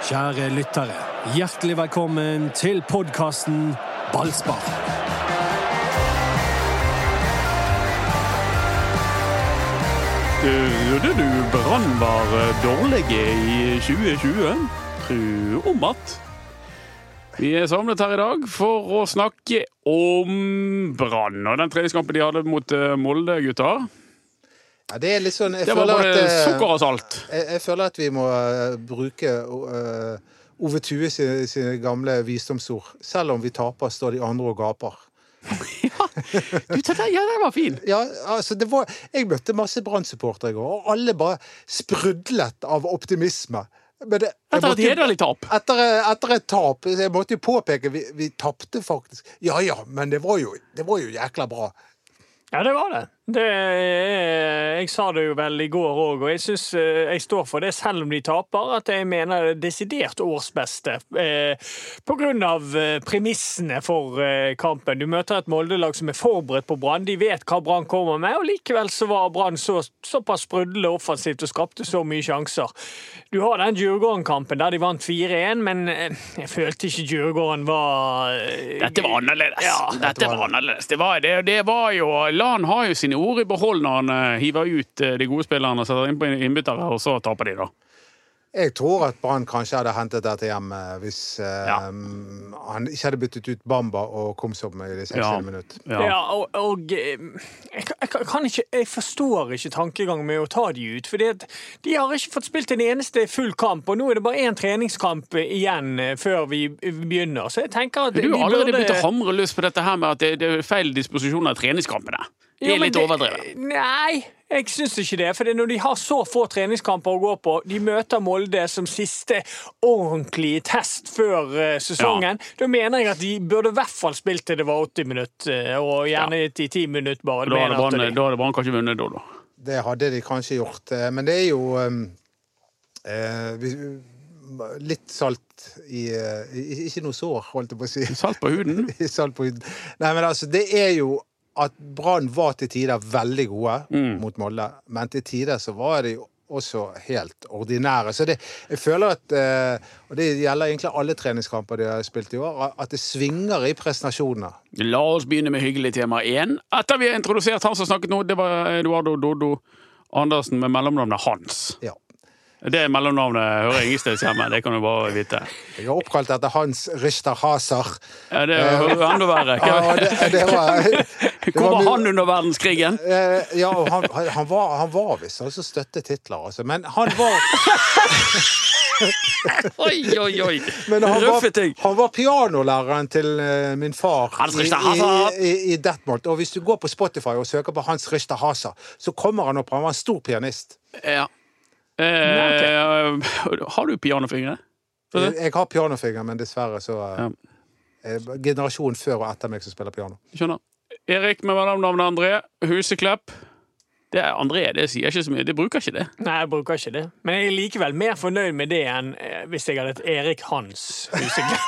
Kjære lyttere, hjertelig velkommen til podkasten Ballspar. Trodde du Brann var dårlige i 2020? Tro om att. Vi er samlet her i dag for å snakke om Brann og den treningskampen de hadde mot eh, Molde, gutter. Ja, det er litt sånn Det var bare at, eh, sukker og salt. jeg, jeg føler at vi må eh, bruke uh, Ove Tue sine, sine gamle visdomsord. Selv om vi taper, står de andre og gaper. Du, det ja, den var fin. Ja, altså det var, Jeg møtte masse Brann-supportere i går, og alle bare sprudlet av optimisme. Men det, Etter et hederlig tap. Etter, etter et tap. Jeg måtte jo påpeke vi, vi tapte faktisk. Ja ja, men det var jo, det var jo jækla bra. Ja, det var det. Det jeg sa det jo vel i går òg, og jeg syns jeg står for det, selv om de taper, at jeg mener det er desidert årsbeste. Eh, på grunn av eh, premissene for eh, kampen. Du møter et Molde-lag som er forberedt på Brann. De vet hva Brann kommer med, og likevel så var Brann så, såpass sprudlende offensivt og skapte så mye sjanser. Du har den Djurgården-kampen der de vant 4-1, men eh, jeg følte ikke Djurgården var eh, Dette var annerledes. Ja, dette var annerledes. Det var, det, det var jo Lan har jo sine ord i behold når han eh, hiver ut eh, de gode spillerne og setter innbyttere, og så taper de, da. Jeg tror at Brann kanskje hadde hentet dette hjem eh, hvis ja. um, han ikke hadde byttet ut Bamba og Komsov med de 60. Ja. minutt. Ja. Ja, og, og eh, jeg, jeg, kan ikke, jeg forstår ikke tankegangen med å ta de ut. For de har ikke fått spilt en eneste full kamp, og nå er det bare én treningskamp igjen før vi begynner. Så jeg tenker at Du har allerede burde begynt å hamre løs på dette her med at det, det er feil disposisjon av treningskampene. Det er litt overdrevet. Nei, jeg syns ikke det. For når de har så få treningskamper å gå på, de møter Molde som siste ordentlige test før sesongen, sesongen, da mener jeg at de burde i hvert fall spilt til det var 80 minutter, eh, og gjerne i 10 minutter bare. Da hadde Brann kanskje vunnet da, da. Det hadde de kanskje gjort. eh, Men det er jo um, eh, litt salt i, eh, Ikke noe sår, holdt jeg på å si. Salt på huden. Salt på huden. Nei, men altså, det er jo at Brann var til tider veldig gode Mm. mot Molde, men til tider så var de også helt ordinære. Så det, jeg føler at eh, Og det gjelder egentlig alle treningskamper de har spilt i år, at det svinger i prestasjonene. La oss begynne med hyggelig tema én. Etter vi har introdusert han som snakket nå, det var Eduardo Dodo Andersen med mellomnavnet Hans. Ja. Det mellomnavnet hører ingen steds hjemme, det kan du bare vite. Jeg er oppkalt etter Hans Richter Haser. Ja, det jo enda verre. Ja, det, det var, Hvor var han under verdenskrigen? Eh, ja, han, han- var, han var visst altså støttet Hitler, altså. Men han var, Oi, oi, oi! men han Røffe var, han var pianolæreren til uh, min far Hans i, i, i, Detmold. Og hvis du går på Spotify og søker på Hans Richter Hasa, så kommer han opp. Han var en stor pianist. Ja. Eh, har du pianofingre? Jeg, jeg har pianofingre, men dessverre så uh, Ja. er generasjonen før og etter meg som spiller piano. Skjønner. Erik med mellomnavnet André. Huseklepp. Det er André, det sier ikke så mye. Det bruker ikke det. Nei, jeg bruker ikke det. Men jeg er likevel mer fornøyd med det enn eh, hvis jeg hadde et Erik Hans Huseklepp.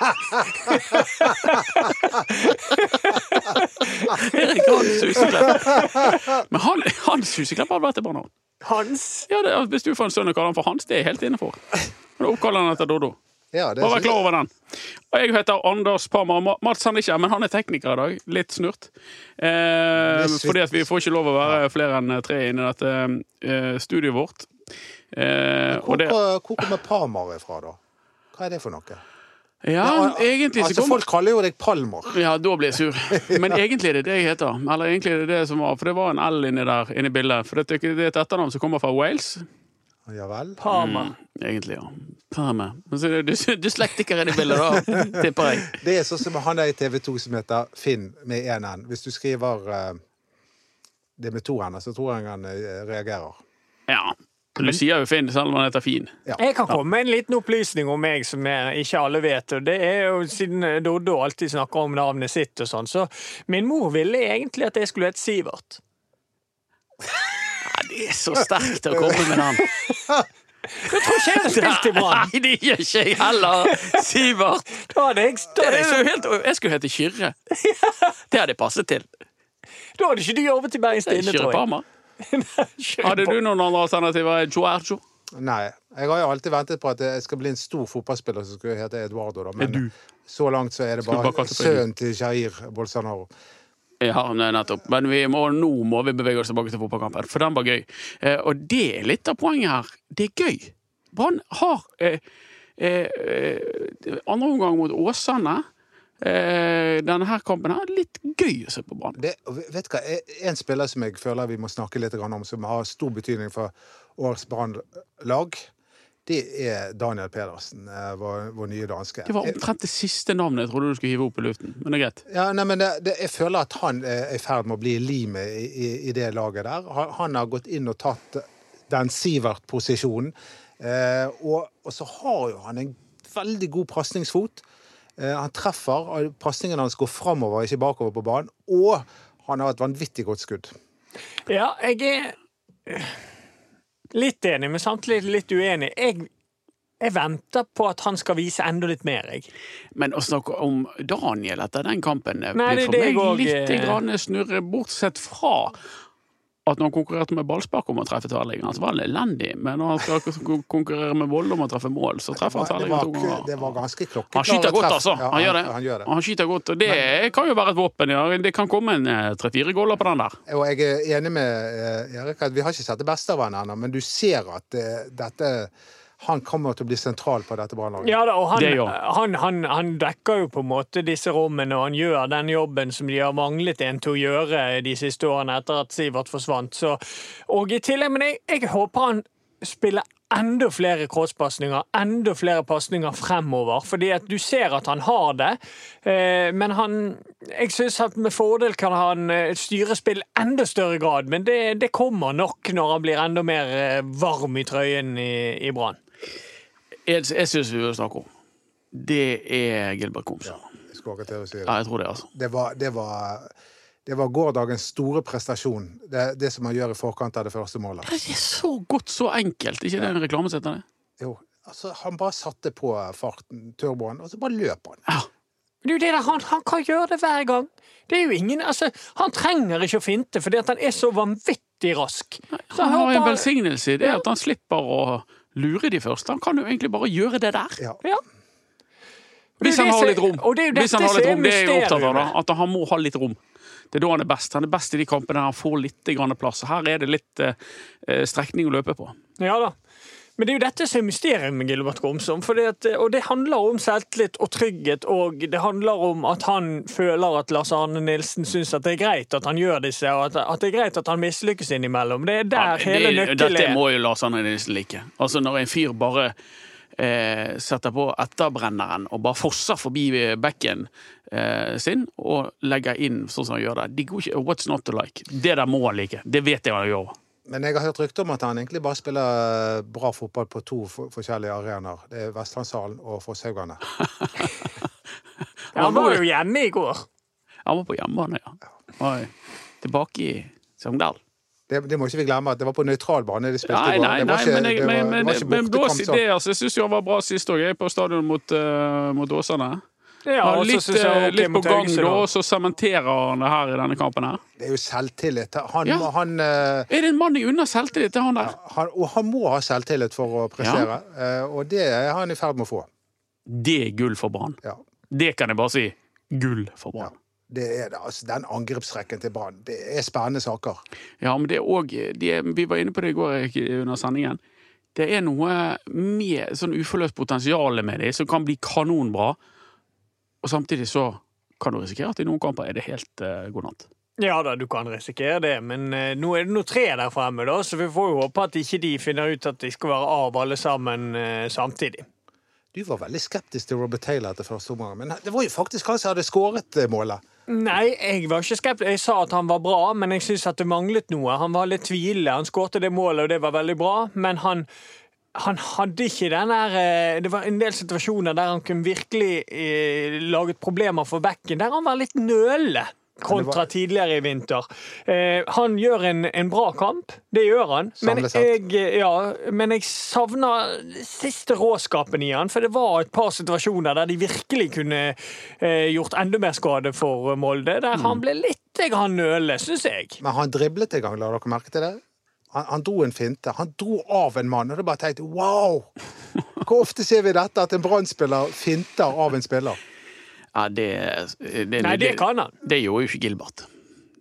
Erik Hans Huseklepp. Men han, Hans Huseklepp hadde vært et bra navn. Hans? Ja, det, hvis du får en sønn og kaller han for Hans, det er jeg helt inne for. Da Oppkaller han etter Dodo. Ja, det Bare vær klar over den. Og jeg heter Anders Parmar. Mats han er ikke men han er tekniker i dag. Litt snurt. Eh, fordi at vi får ikke lov å være flere enn tre inne i dette eh, studioet vårt. Eh, Hvor, det, hvor, kommer Parmar ifra, da? Hva er det for noe? ja, egentlig så altså, kommer Folk kaller jo deg Palmer. Ja, da blir jeg sur. Men egentlig er det det jeg heter. Eller egentlig er det det som var, for det var en L inni der, inni bildet. For det er et etternavn som kommer fra Wales. Ja vel? Parma. Mm, egentlig, ja. Parma. Men så er det dys- dyslektiker inni bildet, da, tipper jeg. Det er sånn som han der i TV 2 som heter Finn med én N. Hvis du skriver eh, det med to n-er, så tror jeg han eh, reagerer. Ja. Du sier jo Finn, selv om han heter Fin. Jeg kan komme med en liten opplysning om meg som jeg, ikke alle vet. og Det er jo siden Doddo alltid snakker om navnet sitt og sånn, så min mor ville egentlig at jeg skulle hete Sivert. Det er så sterkt å komme med den. Jeg tror ikke jeg har spilt i Brann. Nei, det gjør ikke jeg heller, Sivert. Da hadde jeg, da hadde jeg, jo helt, jeg skulle hete Kyrre. Det hadde jeg passet til. da hadde ikke du jobbet i Bergens Tidende, Kyrre tror jeg. Parma. Hadde du noen andre alternativer? Giorgio? Nei. Jeg har jo alltid ventet på at jeg skal bli en stor fotballspiller som skulle hete Eduardo. Da. Men så langt så er det bare, bare sønnen til Jair Bolsonaro. Ja, nettopp. Men må, nå må vi bevege oss tilbake til fotballkampen, for den var gøy. Eh, og det er litt av poenget her. Det er gøy. Brann har eh, eh, eh, andre omgang mot Åsane. Eh, denne her kampen her, litt gøy å se på Brann. Vet du hva, En spiller som jeg føler vi må snakke litt om, som har stor betydning for årets Brann-lag, det er Daniel Pedersen, eh, vår, vår nye danske. Det var omtrent det siste navnet jeg trodde du skulle hive opp i luften, men det er greit. Ja, nei, men det, det, Jeg føler at han er i ferd med å bli limet i, i, i det laget der. Han, han har gått inn og tatt den Sivert-posisjonen. Eh, og, og så har jo han en veldig god pasningsfot. Eh, han treffer. og Pasningene hans går framover, ikke bakover på banen. Og han har et vanvittig godt skudd. Ja, jeg er litt enig, men samtidig litt uenig. Jeg, jeg venter på at han skal vise enda litt mer, jeg. Men å snakke om Daniel etter den kampen Nei, blir for meg litt eh, snurre, bortsett fra at når han konkurrerte med ballspark om å treffe tverrliggeren, så var han elendig. Men når han skal konkurrere med vold om å treffe mål, så treffer han tverrliggeren to ganger. det var ganske klokkeklart. Han skyter godt, altså. Ja, Han gjør det. Han gjør det. Han skyter godt, det kan jo være et våpen. Ja. Det kan komme en eh, tre-fire goller på den der. Og jeg er enig med eh, Erik at vi har ikke sett det beste av han ennå, men du ser at eh, dette han kommer til å bli sentral på dette brannlaget. Ja da, og han, Det han. han, han, han dekker jo på en måte disse rommene, og han gjør den jobben som de har manglet en til å gjøre de siste årene etter at Sivert forsvant. Så, og i tillegg, men jeg, jeg håper han spiller enda flere crosspasninger, enda flere pasninger fremover. Fordi at du ser at han har det, eh, men han Jeg syns at med fordel kan han eh, styre spill enda større grad, men det, det kommer nok når han blir enda mer eh, varm i trøyen i, i Brann. Jeg, jeg syns vi bør snakke om Det er Gilbert Komsom. Jeg skulle akkurat til å si det. Ja, jeg tror det, altså. Det var, det var, det var gårsdagens store prestasjon. Det, det som han gjør i forkant av det første målet. Det er så godt, så enkelt. Ikke det en reklamesetter, det? Jo, altså, han bare satte på farten, turboen, og så bare løp han. Ja. Er det der, han, han kan gjøre det hver gang. Det er jo ingen, altså, Han trenger ikke å finte fordi at han er så vanvittig rask. Så Han har en velsignelse i det at han slipper å lure de først. Han kan jo egentlig bare gjøre det der. Ja. Ja. Hvis han har litt rom. det er jo Hvis han dette har litt som er rom, Det er jeg opptatt av. da, mysteriet. At han må ha litt rom. Det er da han er best. Han er best i de kampene der han får litt plass. Her er det litt eh, strekning å løpe på. Ja da. Men det er jo dette som er mysteriet med Gilbert Komsom. Og det handler om selvtillit og trygghet, og det handler om at han føler at Lars Arne Nilsen syns at det er greit at han gjør disse, og at, at det er greit at han mislykkes innimellom. Det er der Ja, hele nøkkelen nøkkelen Dette er. må jo Lars Arne Nilsen like. Altså Når en fyr bare eh, setter på etterbrenneren og bare fosser forbi bekken eh, sin og legger inn sånn som han gjør det. De går ikke, What's not to like? Det der må han like. Det vet jeg han gjør. Men jeg har hørt rykter om at han egentlig bare spiller bra fotball på to forskjellige arenaer. Det er Vestlandshallen og Fosshaugane. Han var jo hjemme i går. Han var på hjemmebane, ja. Oi. Tilbake i Sogndal. Det, det må ikke vi glemme, at det var på nøytral bane de spilte Nei, i går. nei, nei, men, jeg, det var- men, men, var ikke men det, altså, jeg syns han var bra sist òg, på stadion mot, uh, mot Åsane. Ja, og litt, jeg okay, litt på gang da, og så sementerer han det her i denne kampen her. Det er jo selvtillit. Han, Ja. han, eh, Er det en mann i unna selvtillit til han der? han, og han må ha selvtillit for å prestere, eh, og det er han i ferd med å få. Det er gull for Brann. Ja. Det kan jeg bare si. Gull for Brann. Det er det. Altså, den angrepsrekken til Brann, det er spennende saker. Ja, men det er òg Vi var inne på det i går under sendingen. Det er noe med sånn uforløst potensial med det, som kan bli kanonbra. Og samtidig så kan du risikere at i noen kamper er det helt uh, god natt. Ja da, du kan risikere det, men uh, nå er det nå tre der fremme, da, så vi får jo håpe at ikke de finner ut at de skal være av alle sammen uh, samtidig. Du var veldig skeptisk til Robert Taylor etter første omgang, men det var jo faktisk han som hadde skåret målet. Nei, jeg var ikke skeptisk. Jeg sa at han var bra, men jeg syns at det manglet noe. Han var litt tvilende. Han skårte det målet, og det var veldig bra, men han han hadde ikke den der eh, Det var en del situasjoner der han kunne virkelig eh, laget problemer for bekken, der han var litt nølende kontra tidligere i vinter. Eh, han gjør en, en bra kamp, det gjør han. Men jeg, ja, men jeg savner siste råskapen i han, for det var et par situasjoner der de virkelig kunne eh, gjort enda mer skade for Molde, der han ble litt grann nølende, syns jeg. Men han driblet en gang, la dere merke til det? Han, han dro en finte. Han dro av en mann, og da bare tenkte wow! Hvor ofte ser vi dette, at en Brann-spiller finter av en spiller? Ja, det, det, Nei, det kan han. Det gjorde jo ikke Gilbert.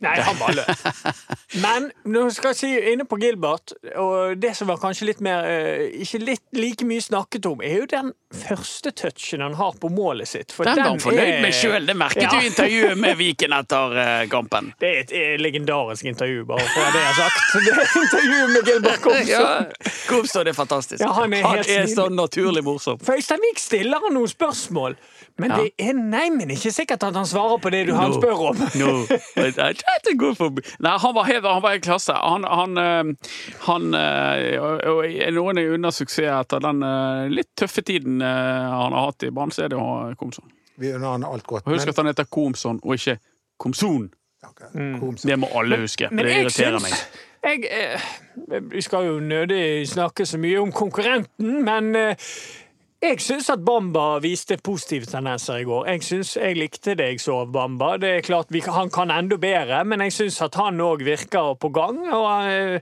Nei, han bare løp. Men nå skal jeg si inne på Gilbert, og det som var kanskje litt mer eh, Ikke litt like mye snakket om, er jo den første touchen han har på målet sitt. Den var han fornøyd er- med sjøl. Det merket Ja. du i intervjuet med Viken etter eh, kampen. Det er et eh, legendarisk intervju, bare for det jeg har sagt. Det er intervju med Gilbert Komsø Ja, det er fantastisk. Ja, han er han er så naturlig morsom. For Øystein Vik stiller han noen spørsmål, men det er neimen ikke sikkert at han svarer på det du han spør om. No, I tried to go Nei, han var helt han var i klasse. Han, han, eh, han eh, Noen er unna suksess etter den eh, litt tøffe tiden han har hatt i Brann, så er det Komson. Vi unner han alt godt. Husk men... at han heter Komson og ikke Komson. Okay. Komsom. Det må alle huske. Men det jeg irriterer syns meg. jeg, eh, Vi skal jo nødig snakke så mye om konkurrenten, men eh, jeg syns at Bamba viste positive tendenser i går. Jeg synes jeg likte det jeg så av Bamba. Det er klart vi, Han kan enda bedre, men jeg syns at han òg virker på gang. og eh,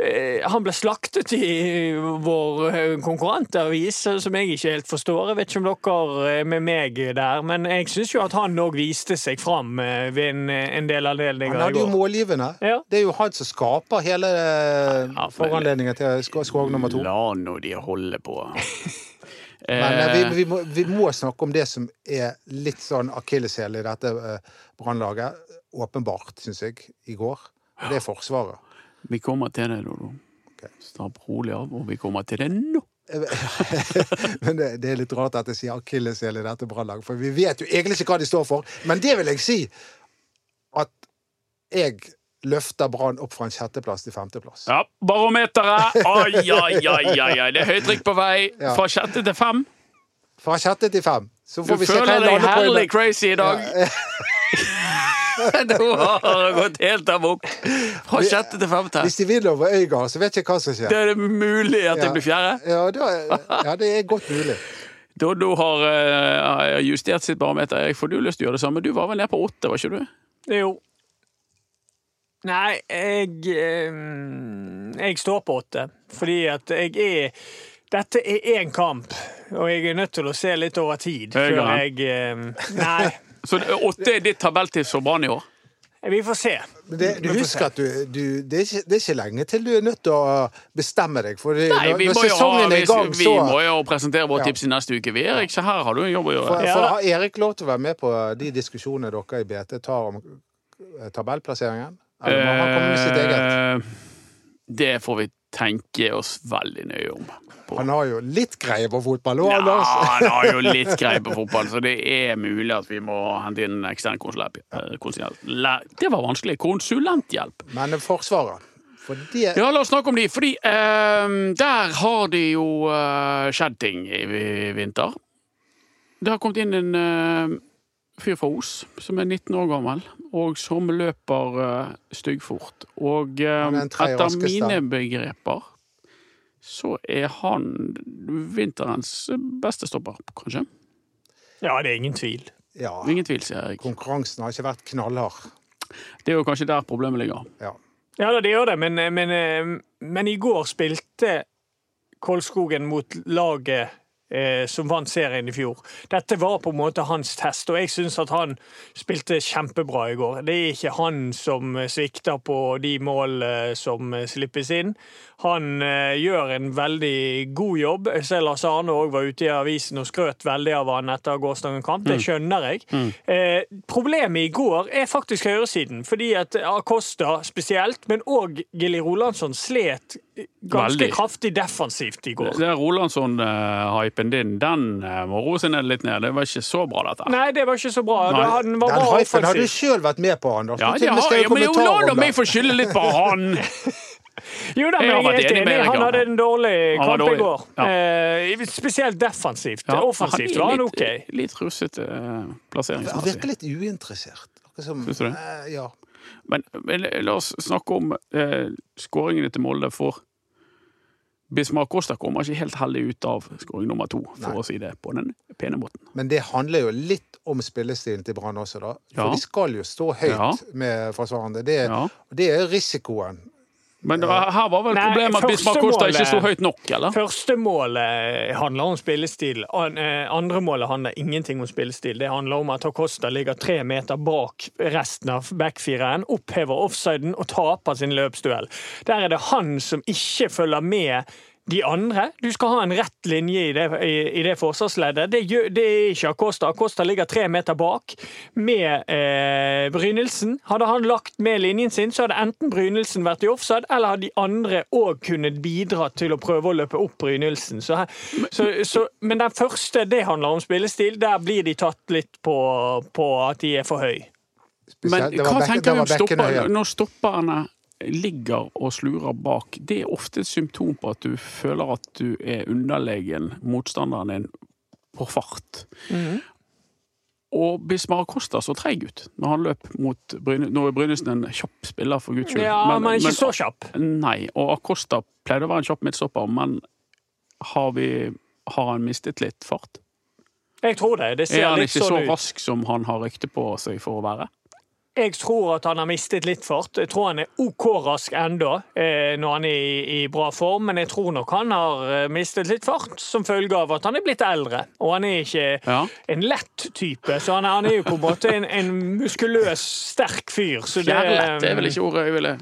eh, han ble slaktet i vår eh, konkurrentavis, som jeg ikke helt forstår. Jeg vet ikke om dere er med meg der, men jeg syns jo at han òg viste seg fram eh, ved en, en del Han anledninger i går. Han hadde jo målgivende. Ja. Det er jo han som skaper hele Ja, foranledningen til sk- skog nummer to. La nå de holde på. Men eh, vi, Eh, vi, må, vi må snakke om det som er litt sånn akilleshæl i dette eh, brannlaget. Åpenbart, syns jeg, i går. Og det er Forsvaret. vi kommer til det, Dodo. Okay. Stapp rolig av, og vi kommer til det nå. Men det, det er litt rart at jeg sier akilleshæl i dette brannlaget, for vi vet jo egentlig ikke hva de står for. Men det vil jeg si at jeg løfter Brann opp fra en sjetteplass til femteplass. Ja, barometeret! Ai, ai, ai, ai. Det er høytrykk på vei. Ja. Fra sjette til fem. Fra sjette til fem. Så Du vi se hva føler jeg deg lander på. i- herlig crazy i dag. Nå har det gått helt amok. Fra sjette til femte. Hvis de vinner over Øygard, så vet jeg hva som skjer. Det er det mulig at det Ja. blir fjerde. Ja, da, ja, det er godt mulig. Doddo har uh, justert sitt barometer. Erik, får du lyst til å gjøre det samme? Du var vel nede på åtte, var ikke du? Jo. Nei, jeg eh, Jeg står på åtte. Fordi at jeg er Dette er én kamp, og jeg er nødt til å se litt over tid før jeg eh, Nei, Så åtte er ditt tabelltips for Brann i år? vi får se. Det, du husker at du, du det, er ikke, det er ikke lenge til du er nødt til å bestemme deg. For Nei, når, vi når må, jo ha, vi, i gang, vi så må jo presentere vårt Ja. tips i neste uke, vi, Erik. Så her har du en jobb å gjøre. for, for. Har Erik lov til å være med på de diskusjonene dere i BT tar om eh, tabellplasseringen? Eller? Eh, Det får vi tenke oss veldig nøye om. på. Han har jo litt greie på fotball òg, Ja, han har jo litt greie på fotball, så det er mulig at vi må hente inn ekstern konsulent. eh, Det var vanskelig. Konsulenthjelp. Men Forsvaret For det Ja, la oss snakke om de, fordi eh, der har det jo eh, skjedd ting i, i vinter. Det har kommet inn en eh, fyr fra Os som er 19 år gammel, og som løper uh, styggfort. Og tre etter mine begreper så er han vinterens beste stopper, kanskje. Ja, det er ingen tvil. Ja, Ingen tvil, sier jeg. konkurransen har ikke vært knallhard. Det er jo kanskje der problemet ligger. Ja. Ja det gjør det, men, men, eh, men i går spilte Kolskogen mot laget som vant serien i fjor. Dette var på en måte hans test, og jeg syns at han spilte kjempebra i går. Det er ikke han som eh, svikter på de mål eh, som eh, slippes inn. Han eh, gjør en veldig god jobb. Ser Lars Arne òg var ute i avisen og skrøt veldig av han etter gårsdagens kamp. Det skjønner jeg. Eh, problemet i går er faktisk høyresiden, fordi at Acosta spesielt, men òg Gilly Rolandsson slet ganske Veldig. kraftig defensivt i går. Det Rolandsson-hypen din, den eh, må roe seg ned litt ned. Det var ikke så bra, dette. Nei, det var ikke så bra. Nei. Han var Den hypen har du sjøl vært med på, Anders. Ja, det har jeg, men la da meg det. få skylde litt på han! Jo da, men jeg, jeg er helt enig enig. Han hadde en dårlig Han kamp i går. Ja. Eh, spesielt defensivt. Ja, Offensivt var han OK. Litt russete eh, Han plasseringsmessig. virker litt uinteressert. Syns du det? eh, Ja. Men, men la oss snakke om eh, skåringene til Molde. For Bismar Costa kommer ikke helt heldig ut av skåring nummer to, for Nei. å si det på den pene måten. Men det handler jo litt om spillestilen til Brann også, da. For Ja. de skal jo stå høyt Ja. med forsvarende. Det, Ja. det er risikoen Men var, her var vel problemet at Bismar Kosta ikke sto høyt nok, eller? Første målet handler om spillestil. Eh, Andre målet handler ingenting om spillestil. Det handler om at Acosta ligger tre meter bak resten av backfireren, opphever offsiden og taper sin løpsduell. Der er det han som ikke følger med de andre. Du skal ha en rett linje i det, i, i det forsvarsleddet. Det, gjør, det er ikke Acosta. Acosta ligger tre meter bak med eh, Brynildsen. Hadde han lagt med linjen sin, så hadde enten Brynildsen vært i offside, eller hadde de andre òg kunnet bidra til å prøve å løpe opp Brynildsen. Så, så, så, men den første, det handler om spillestil. Der blir de tatt litt på, på at de er for høy. Men Spesielt- Men hva tenker du om stopperne? når stopperne ligger og slurer bak? Det er ofte et symptom på at du føler at du er underlegen motstanderen din på fart. Mm. Og Bismar Costa så treig ut når han løp mot Bryne. Nå er Brynesen en kjapp spiller, for guds skyld. Ja, men, ikke så kjapp. Nei, og Acosta pleide å være en kjapp midtstopper, men har, vi, har han mistet litt fart? Jeg tror det. Det Er han ikke så så rask som han har rykte på seg for å være? Jeg tror at han har mistet litt fart. Jeg tror han er OK rask ennå eh, når han er i, i bra form, men jeg tror nok han har eh, mistet litt fart som følge av at han er blitt eldre. Og han er ikke Ja. en lett type, så han, han er jo på en måte en, en muskuløs, sterk fyr. Så det, Fjærlett er vel ikke ordet jeg ville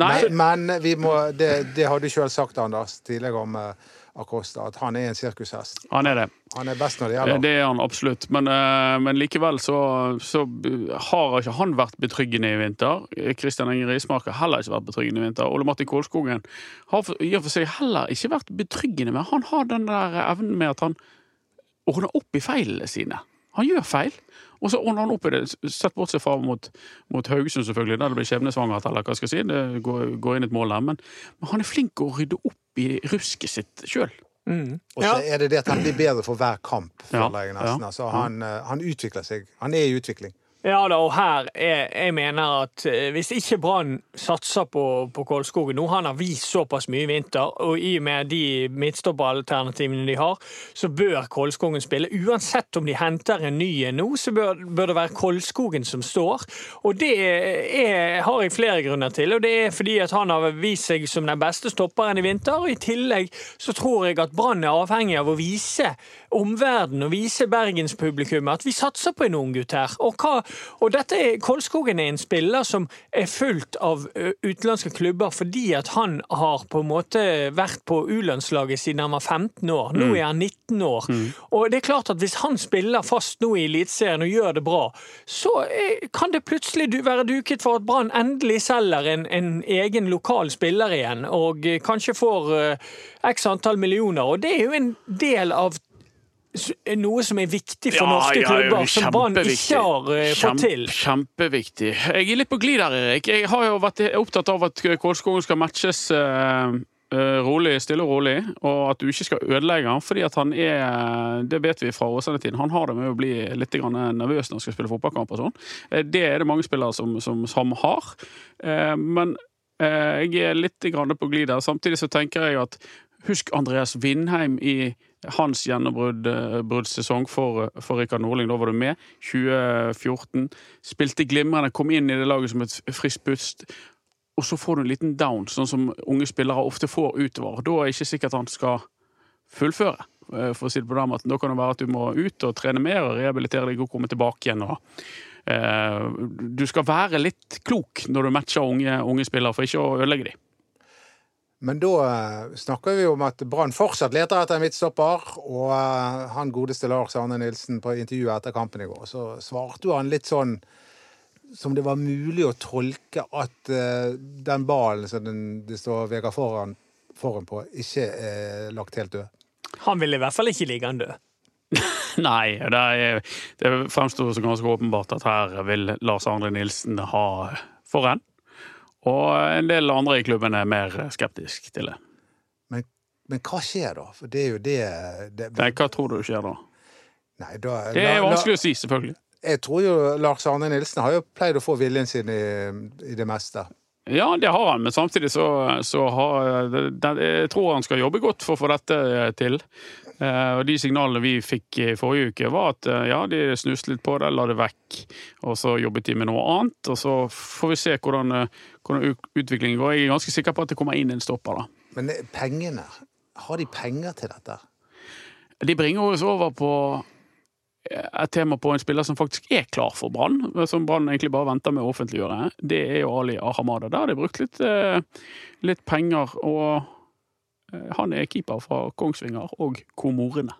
Nei, Men, men vi må, det, det har du sjøl sagt, Anders, tidligere om eh, Acosta, at han er en sirkushest. han er det. Han er best når det Eh, gjelder. Det er han absolutt. Men, eh, men likevel så, så har ikke han vært betryggende i vinter. Kristian Inger Rismark har heller ikke vært betryggende i vinter. Ole Martin Kålskogen har i og for seg heller ikke vært betryggende, men han har den der evnen med at han ordner opp i feilene sine. Han gjør feil, og så ordner han opp i det. Sett bort seg fra mot, mot Haugesund, selvfølgelig, der det blir skjebnesvangert, eller hva skal jeg si. Det går, går inn et mål der. Men, men han er flink å rydde opp i rusket sitt sjøl. Og så er det det at han blir bedre for hver kamp, Ja, føler jeg nesten. Altså, han, eh, han utvikler seg. Han er i utvikling. Ja da, og her er, jeg mener at eh, hvis ikke Brann satser på, på Kolskogen nå, han har vist såpass mye i vinter, og i og med de midtstopperalternativene de har, så bør Kolskogen spille. Uansett om de henter en ny en nå, så bør, bør det være Kolskogen som står. Og det er, har jeg flere grunner til, og det er fordi at han har vist seg som den beste stopperen i vinter, og i tillegg så tror jeg at Brann er avhengig av å vise omverdenen og vise bergenspublikummet at vi satser på en ung gutt her. Og, hva, og dette Kolskogen er en spiller som er fulgt av utenlandske klubber fordi at han har på en måte vært på U-landslaget siden han var 15 år. Nå er han 19 år. Og det er klart at hvis han spiller fast nå i Eliteserien og gjør det bra, så kan det plutselig være duket for at Brann endelig selger en, en egen lokal spiller igjen, og kanskje får x antall millioner. Og det er jo en del av noe som er viktig for norske klubber, som Brann ikke har fått fått til. Kjempe, kjempeviktig. Jeg er litt på glid der, Erik. Jeg har jo vært opptatt av at Kålskogen skal matches eh, eh, rolig, stille og rolig, og at du ikke skal ødelegge han, fordi at han er Det vet vi fra Åsane-tiden. Han har det med å bli litt grann nervøs når han skal spille fotballkamp og sånn. Eh, Det er det mange spillere som, som, som har. Uh, Men uh, jeg er litt grann på glid der. Samtidig så tenker jeg at Husk Andreas Vindheim i hans gjennombruddssesong for, for Rikard Norling. Da var du med. 2014. Spilte glimrende, kom inn i det laget som et friskt pust. Og så får du en liten down, sånn som unge spillere ofte får utover. Da er det ikke sikkert han skal fullføre. eh, For å si det på den måten. Da kan det være at du må ut og trene mer og rehabilitere deg og komme tilbake igjen. Og, eh, du skal være litt klok når du matcher unge, unge spillere, for ikke å ødelegge dem. Men da eh, snakker vi om at Brann fortsatt leter etter en midtstopper. Og eh, han godeste Lars Arne Nilsen på intervjuet etter kampen i går, så svarte jo han litt sånn som det var mulig å tolke at eh, den ballen som den, det står Vegard foran, foran på, ikke er lagt helt død. Han vil i hvert fall ikke ligge han død. Nei, det, er, det fremstår som ganske åpenbart at her vil Lars Arne Nilsen ha forrenn. Og en del andre i klubben er mer skeptisk til det. Men, men hva skjer da? For det er jo det, det Nei, hva tror du skjer da? Nei, da Det er vanskelig å si, selvfølgelig. Jeg tror jo Lars Arne Nilsen har jo pleid å få viljen sin i, i det meste. Ja, det har han, men samtidig så, så har Jeg tror han skal jobbe godt for å få dette til. Eh, og De signalene vi fikk i forrige uke, var at eh, ja, de snuste litt på det, la det vekk. Og så jobbet de med noe annet, og så får vi se hvordan, eh, hvordan utviklingen går. Jeg er ganske sikker på at det kommer inn en stopper, da. Men pengene, har de penger til dette? De bringer oss over på et tema på en spiller som faktisk er klar for Brann, som Brann egentlig bare venter med å offentliggjøre. Det er jo Ali Ahamada. Der har de brukt litt, litt penger, og han er keeper fra Kongsvinger og Komorene.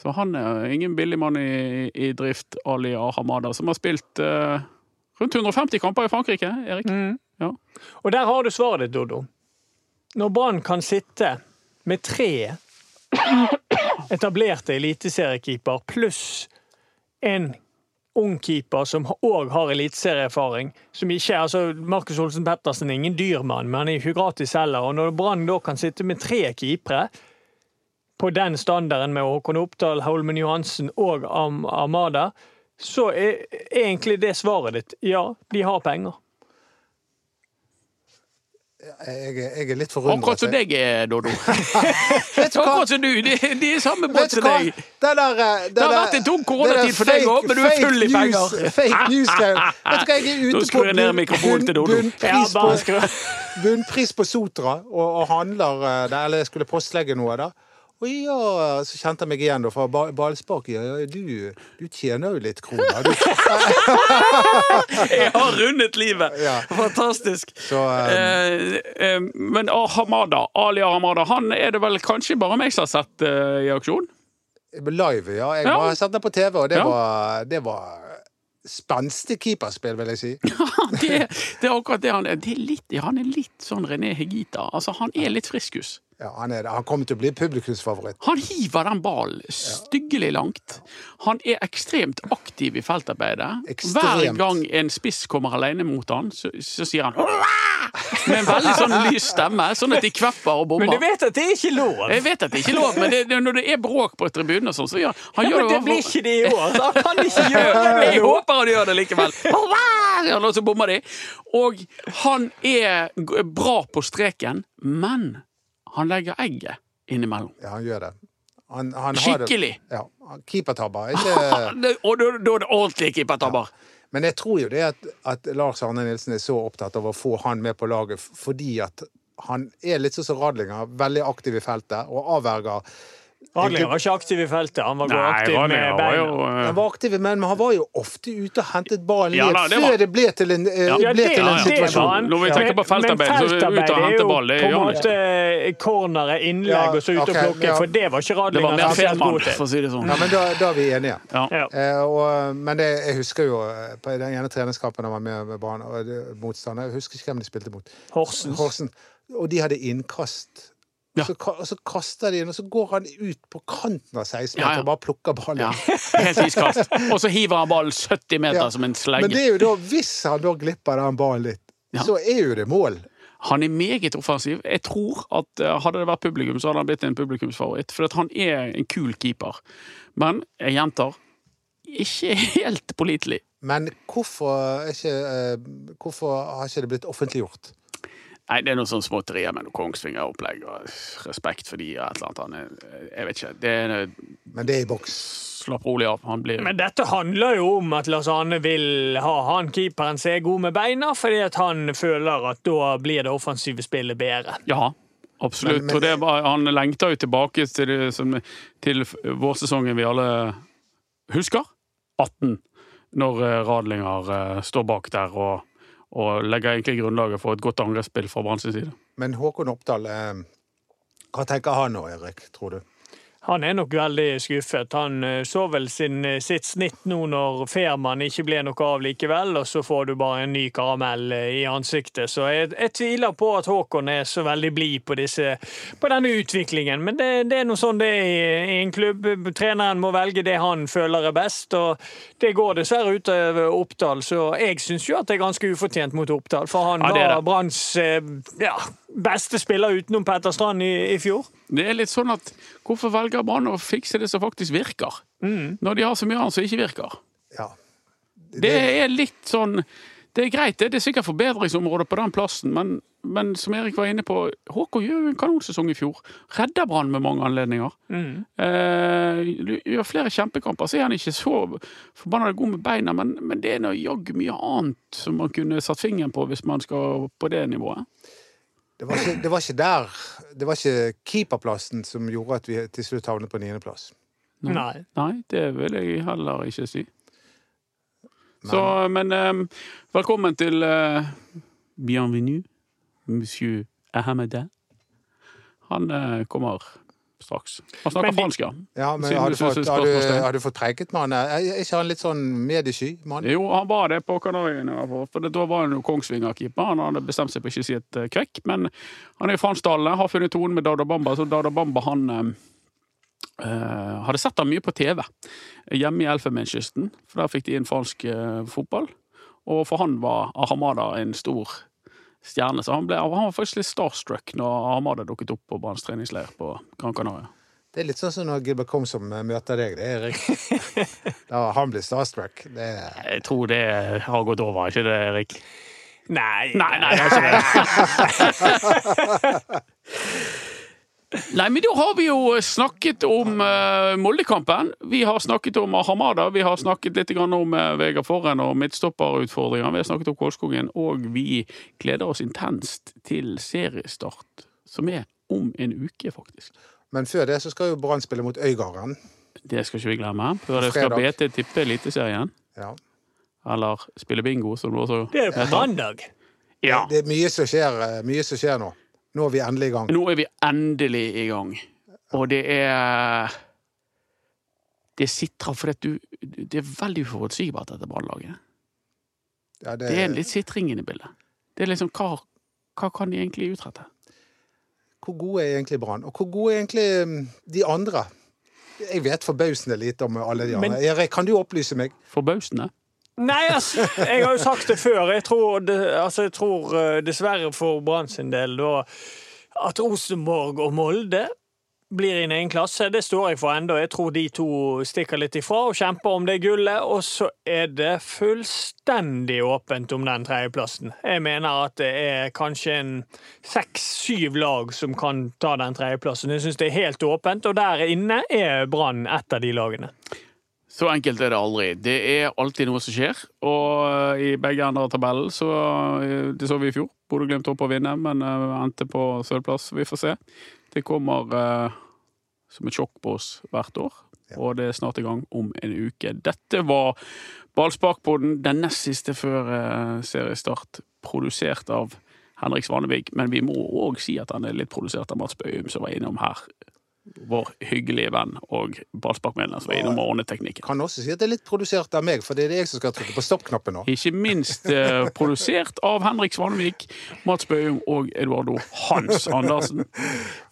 Så han er ingen billig mann i, i drift, Ali Ahamada, som har spilt eh, rundt 150 kamper i Frankrike, Erik. Mm. Ja. Og der har du svaret ditt, Dodo. Når Brann kan sitte med tre etablerte eliteseriekeeper pluss en ung keeper som òg har eliteserieerfaring, er altså Markus Olsen Pettersen er ingen dyrmann, men han er ikke gratis heller. Og når Brann da kan sitte med tre keepere på den standarden med Håkon Oppdal, Holmen Johansen og Am Amada, så er egentlig det svaret ditt ja, de har penger. Jeg, jeg er litt forundret. Akkurat som deg, Doddo. Akkurat som du. De, de er samme båt som deg. Det, der, eh, det, Det har der- vært en tung koronatid for deg òg, men du er full i penger. Fake news-greier. Vet du hva, jeg er ute på bunn- bunn- bunnpris på, bunnpris på Sotra og, og handler eh, der, eller jeg skulle postlegge noe da. Og ja, så kjente jeg meg igjen da, fra ba- Ja, ja, du, du tjener jo litt kroner. Du. Jeg har rundet livet! Ja. Fantastisk. Så, um... Eh, eh, men Hamada, Ali Ahamada, han er det vel kanskje bare meg som har sett eh, i aksjon? Live, ja. Jeg Ja. sett det på TV, og det var, det var spenstig keeperspill, vil jeg si. det, det er akkurat det han er. Det er litt, han er litt sånn René Hegita. Altså, han er litt friskus. Ja, han, er det. han kommer til å bli publikumsfavoritt. Han hiver den ballen styggelig langt. Han er ekstremt aktiv i feltarbeidet. Ekstremt. Hver gang en spiss kommer alene mot han, så, så sier han med en veldig sånn lys stemme, sånn at de kvepper og Men du vet at det er ikke lov? Jeg vet at det er ikke lov, men det, det, når det er bråk på tribunen, og sånn, så gjør han Ja, gjør men det det blir ikke det i år, så han kan ikke gjøre det Jeg håper han gjør det likevel. Og så bommer de. Og han er bra på streken, men han legger egget innimellom. Ja, han gjør det. Han, han har det- Skikkelig. Ja, Keepertabber. Ikke Og da er det ordentlige keepertabber. Men jeg tror jo det at, at Lars Arne Nilsen er så opptatt av å få han med på laget fordi at han er litt sånn som Radlinger, veldig aktiv i feltet og avverger Radlinger var ikke aktiv i feltet, han var Nei, aktiv med Radlinger var jo eh, Han var aktiv, men han var jo ofte ute og hentet ballen Ja ned da, det før var- det ble til en, uh, Ja, ble det, til en ja, situasjon. var. Når vi tenker på feltarbeid, så er vi ute og feltarbeid ball, det gjør han ikke. cornere, innlegg Ja, og så ut og okay, plukke, ja. for det var ikke Det var Radlinger mer spesielt god til. for å si det sånn. Ja, men da, da er vi enige. Ja. Ja. Eh, og, men det, jeg husker jo eh, på den ene treningskampen jeg var med med Brann, og motstander Jeg husker ikke hvem de spilte mot. Horsens. Horsen. Og de hadde innkast. Ja. Så, så kaster de den, og så går han ut på kanten av 16 Ja, meter ja. og bare plukker ballen. Ja, helt iskast. Og så hiver han ballen 70 meter Ja. som en Men det er jo da, hvis han da glipper den ballen litt, Ja. så er jo det mål. Han er meget offensiv. Jeg tror at eh, hadde det vært publikum, så hadde han blitt en publikumsfavoritt. For han er en kul keeper. Men jeg gjentar ikke helt pålitelig. Men hvorfor, ikke, eh, hvorfor har ikke det blitt offentliggjort? Nei, det er noe sånn småtterier med noe Kongsvinger-opplegg og respekt for de og et eller annet. Jeg vet ikke. Det er Men det er i boks. Slapp rolig av. Han blir Men dette handler jo om at Lars Arne vil ha han keeperen som er god med beina, fordi at han føler at da blir det offensive spillet bedre. Ja, absolutt. Men- men- og det var, han lengter jo tilbake til, som, til vårsesongen vi alle husker. 18. Når eh, Radlinger eh, står bak der og, og legger egentlig grunnlaget for et godt angrepsspill fra Brann sin side. Men Håkon Oppdal, eh, hva tenker han nå, Erik, tror du? Han er nok veldig skuffet. Han eh, så vel sin, eh, sitt snitt nå når Fehrmann ikke ble noe av likevel, og så får du bare en ny karamell eh, i ansiktet. Så jeg, jeg tviler på at Håkon er så veldig blid på, på denne utviklingen. Men det, det er noe sånn det er i, i en klubb. Treneren må velge det han føler er best, og det går dessverre utover Oppdal. Så jeg syns jo at det er ganske ufortjent mot Oppdal, for han Ja, var. Branns ja, beste spiller utenom Petter Strand i, i fjor. Det er litt sånn at hvorfor velger Brann å fikse det som faktisk virker? Når de har så mye annet som ikke virker. Ja. Det er litt sånn Det er greit, det. Det er sikkert forbedringsområder på den plassen, men, men som Erik var inne på, Håkon gjør en kanonsesong i fjor. Redder Brann med mange anledninger. Mm. Eh, gjør flere kjempekamper, så er han ikke så forbanna god med beina, men, men det er jaggu mye annet som man kunne satt fingeren på hvis man skal på det nivået. Det var, ikke, det var ikke der Det var ikke keeperplassen som gjorde at vi til slutt havnet på niendeplass. Nei. Nei, det vil jeg heller ikke si. Så, men um, velkommen til uh, Bienvenue, monsieur Ahmedin. Han uh, kommer straks. Han snakker Men fransk, ja. Ja, men har du du, fått, har, du, har du fått preiket med han? Er ikke han litt sånn mediesky mann? Jo, han var det på Kanariøyene. For da var han jo Kongsvinger-keeper. Han hadde bestemt seg på ikke å si et eh, kvekk, men han er i fransktalende, har funnet tonen med Dauda Bamba, så Dauda Bamba han eh, eh, hadde sett ham mye på TV hjemme i Elfenbenskysten, for der fikk de inn fransk eh, fotball. Og for han var Ahamada en stor stjerne, så han, ble, han var faktisk litt starstruck når Ahamada dukket opp på Branns treningsleir på Gran Canaria. Det er litt sånn som når Gilbert Comsom møter deg, det er Erik. da han blir starstruck. Det er Jeg tror det har gått over, ikke det, Erik? Nei. Nei, nei, det er ikke det. Nei, men da har vi jo snakket om uh, Moldekampen. Vi har snakket om Hamada, vi har snakket litt grann om uh, Vegard Forren og midtstopperutfordringer. Vi har snakket om Kolskogen, og vi gleder oss intenst til seriestart, som er om en uke, faktisk. Men før det så skal jo Brann spille mot Øygarden. Det skal ikke vi glemme. Før det skal. BT tippe Eliteserien. Ja. Eller spille bingo, som det også Det er på mandag. Ja. Det er mye som skjer, eh, mye som skjer nå. Nå er vi endelig i gang. Nå er vi endelig i gang. Og det er Det sitrer fordi at du Det er veldig uforutsigbart, dette brannlaget. Ja, det, Det er litt sitring inne i bildet. Det er liksom hva, hva kan de egentlig utrette? Hvor gode er egentlig Brann? Og hvor gode er egentlig mm, de andre? Jeg vet forbausende lite om alle de andre. Men- Erik, kan du opplyse meg? Forbausende. Nei, altså, jeg har jo sagt det før. Jeg tror, altså, jeg tror eh, dessverre for Brann sin del da at Rosenborg og Molde blir i en egen klasse. Det står jeg for ennå. Jeg tror de to stikker litt ifra og kjemper om det gullet. Og så er det fullstendig åpent om den tredjeplassen. Jeg mener at det er kanskje en seks-syv lag som kan ta den tredjeplassen. Jeg syns det er helt åpent, og der inne er Brann et av de lagene. Så enkelt er det aldri. Det er alltid noe som skjer. Og eh, i begge ender av tabellen, så eh, Det så vi i fjor. Bodø-Glimt opp å vinne, men eh, endte på sølvplass. Vi får se. Det kommer eh, som et sjokk på oss hvert år. Og det er snart i gang om en uke. Dette var Ballsparkpodden, den nest siste før eh, seriestart, produsert av Henrik Svanevik. Men vi må òg si at han er litt produsert av Mats Bøyum, som var innom her. Vår hyggelige venn og ballsparkmedlem som var innom og ordnet teknikken. Kan også si at det er litt produsert av meg, for det er det jeg som skal trykke på stoppknappen nå. Ikke minst eh, produsert av Henrik Svanvik, Mats Bøhum og Eduardo Hans Andersen.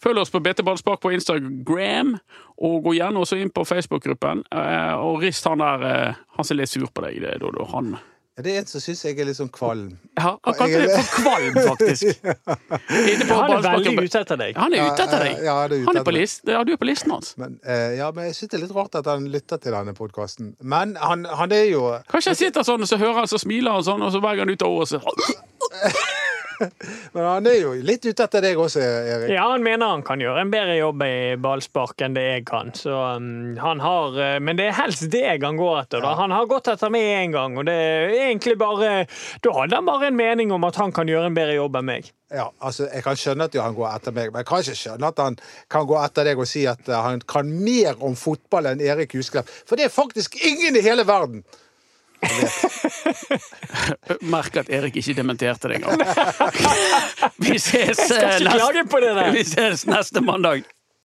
Følg oss på BT Ballspark på Instagram, og gå gjerne også inn på Facebook-gruppen. Eh, og rist han der eh, Han ser litt sur på deg, det, Dodo. Han Det er en som syns jeg er litt sånn kvalm. ja, Han kalte det for kvalm, faktisk. Inne på Han er veldig ute etter deg. Han er ute etter deg. Ja, det er ute Han er på list, ja, du er på listen hans. Men, eh, ja, men jeg syns det er litt rart at han lytter til denne podkasten. Men han, han er jo Kanskje han sitter sånn, og så hører han, så smiler han sånn, og så hver gang ut av ordet, så Men han er jo litt ute etter deg også, Erik. Ja, han mener han kan gjøre en bedre jobb i ballspark enn det jeg kan. Så um, han har, eh, men det er helst deg han går etter. Da. Han har gått etter meg én gang, og det er egentlig bare Da hadde han bare en mening om at han kan gjøre en bedre jobb enn meg. Ja, altså, Jeg kan skjønne at han går etter meg, men jeg kan ikke skjønne at han kan gå etter deg og si at eh, han kan mer om fotball enn Erik Husklepp. For det er faktisk ingen i hele verden! Merk at Erik ikke dementerte det engang. Vi ses, eh, der. vi ses neste mandag.